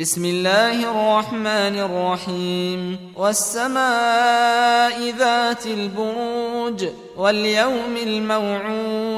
بسم الله الرحمن الرحيم. والسماء ذات البروج واليوم الموعود.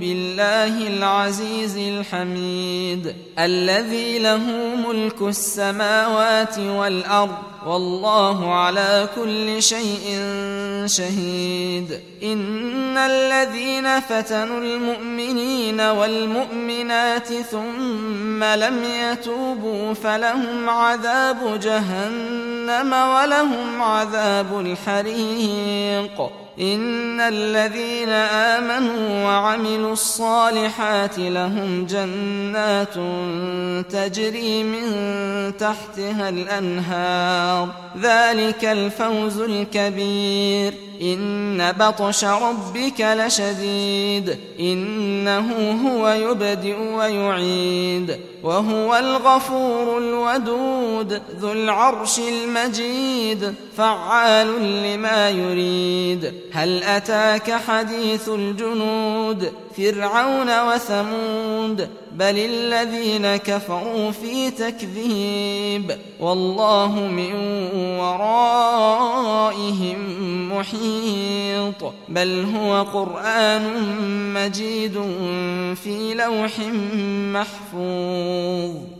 بالله العزيز الحميد. الذي له ملك السماوات والأرض والله على كل شيء شهيد. إن الذين فتنوا المؤمنين والمؤمنات ثم لم يتوبوا فلهم عذاب جهنم ولهم عذاب الحريق. إن الذين آمنوا وعملوا الصالحات لهم جنات تجري من تحتها الأنهار ذلك الفوز الكبير. إن بطش ربك لشديد. إنه هو يبدئ ويعيد. وهو الغفور الودود. ذو العرش المجيد. فعال لما يريد. هل أتاك حديث الجنود؟ فرعون وثمود. بل الذين كفروا في تكذيب. والله من ورائهم محيط بل هو قرآن مجيد في لوح محفوظ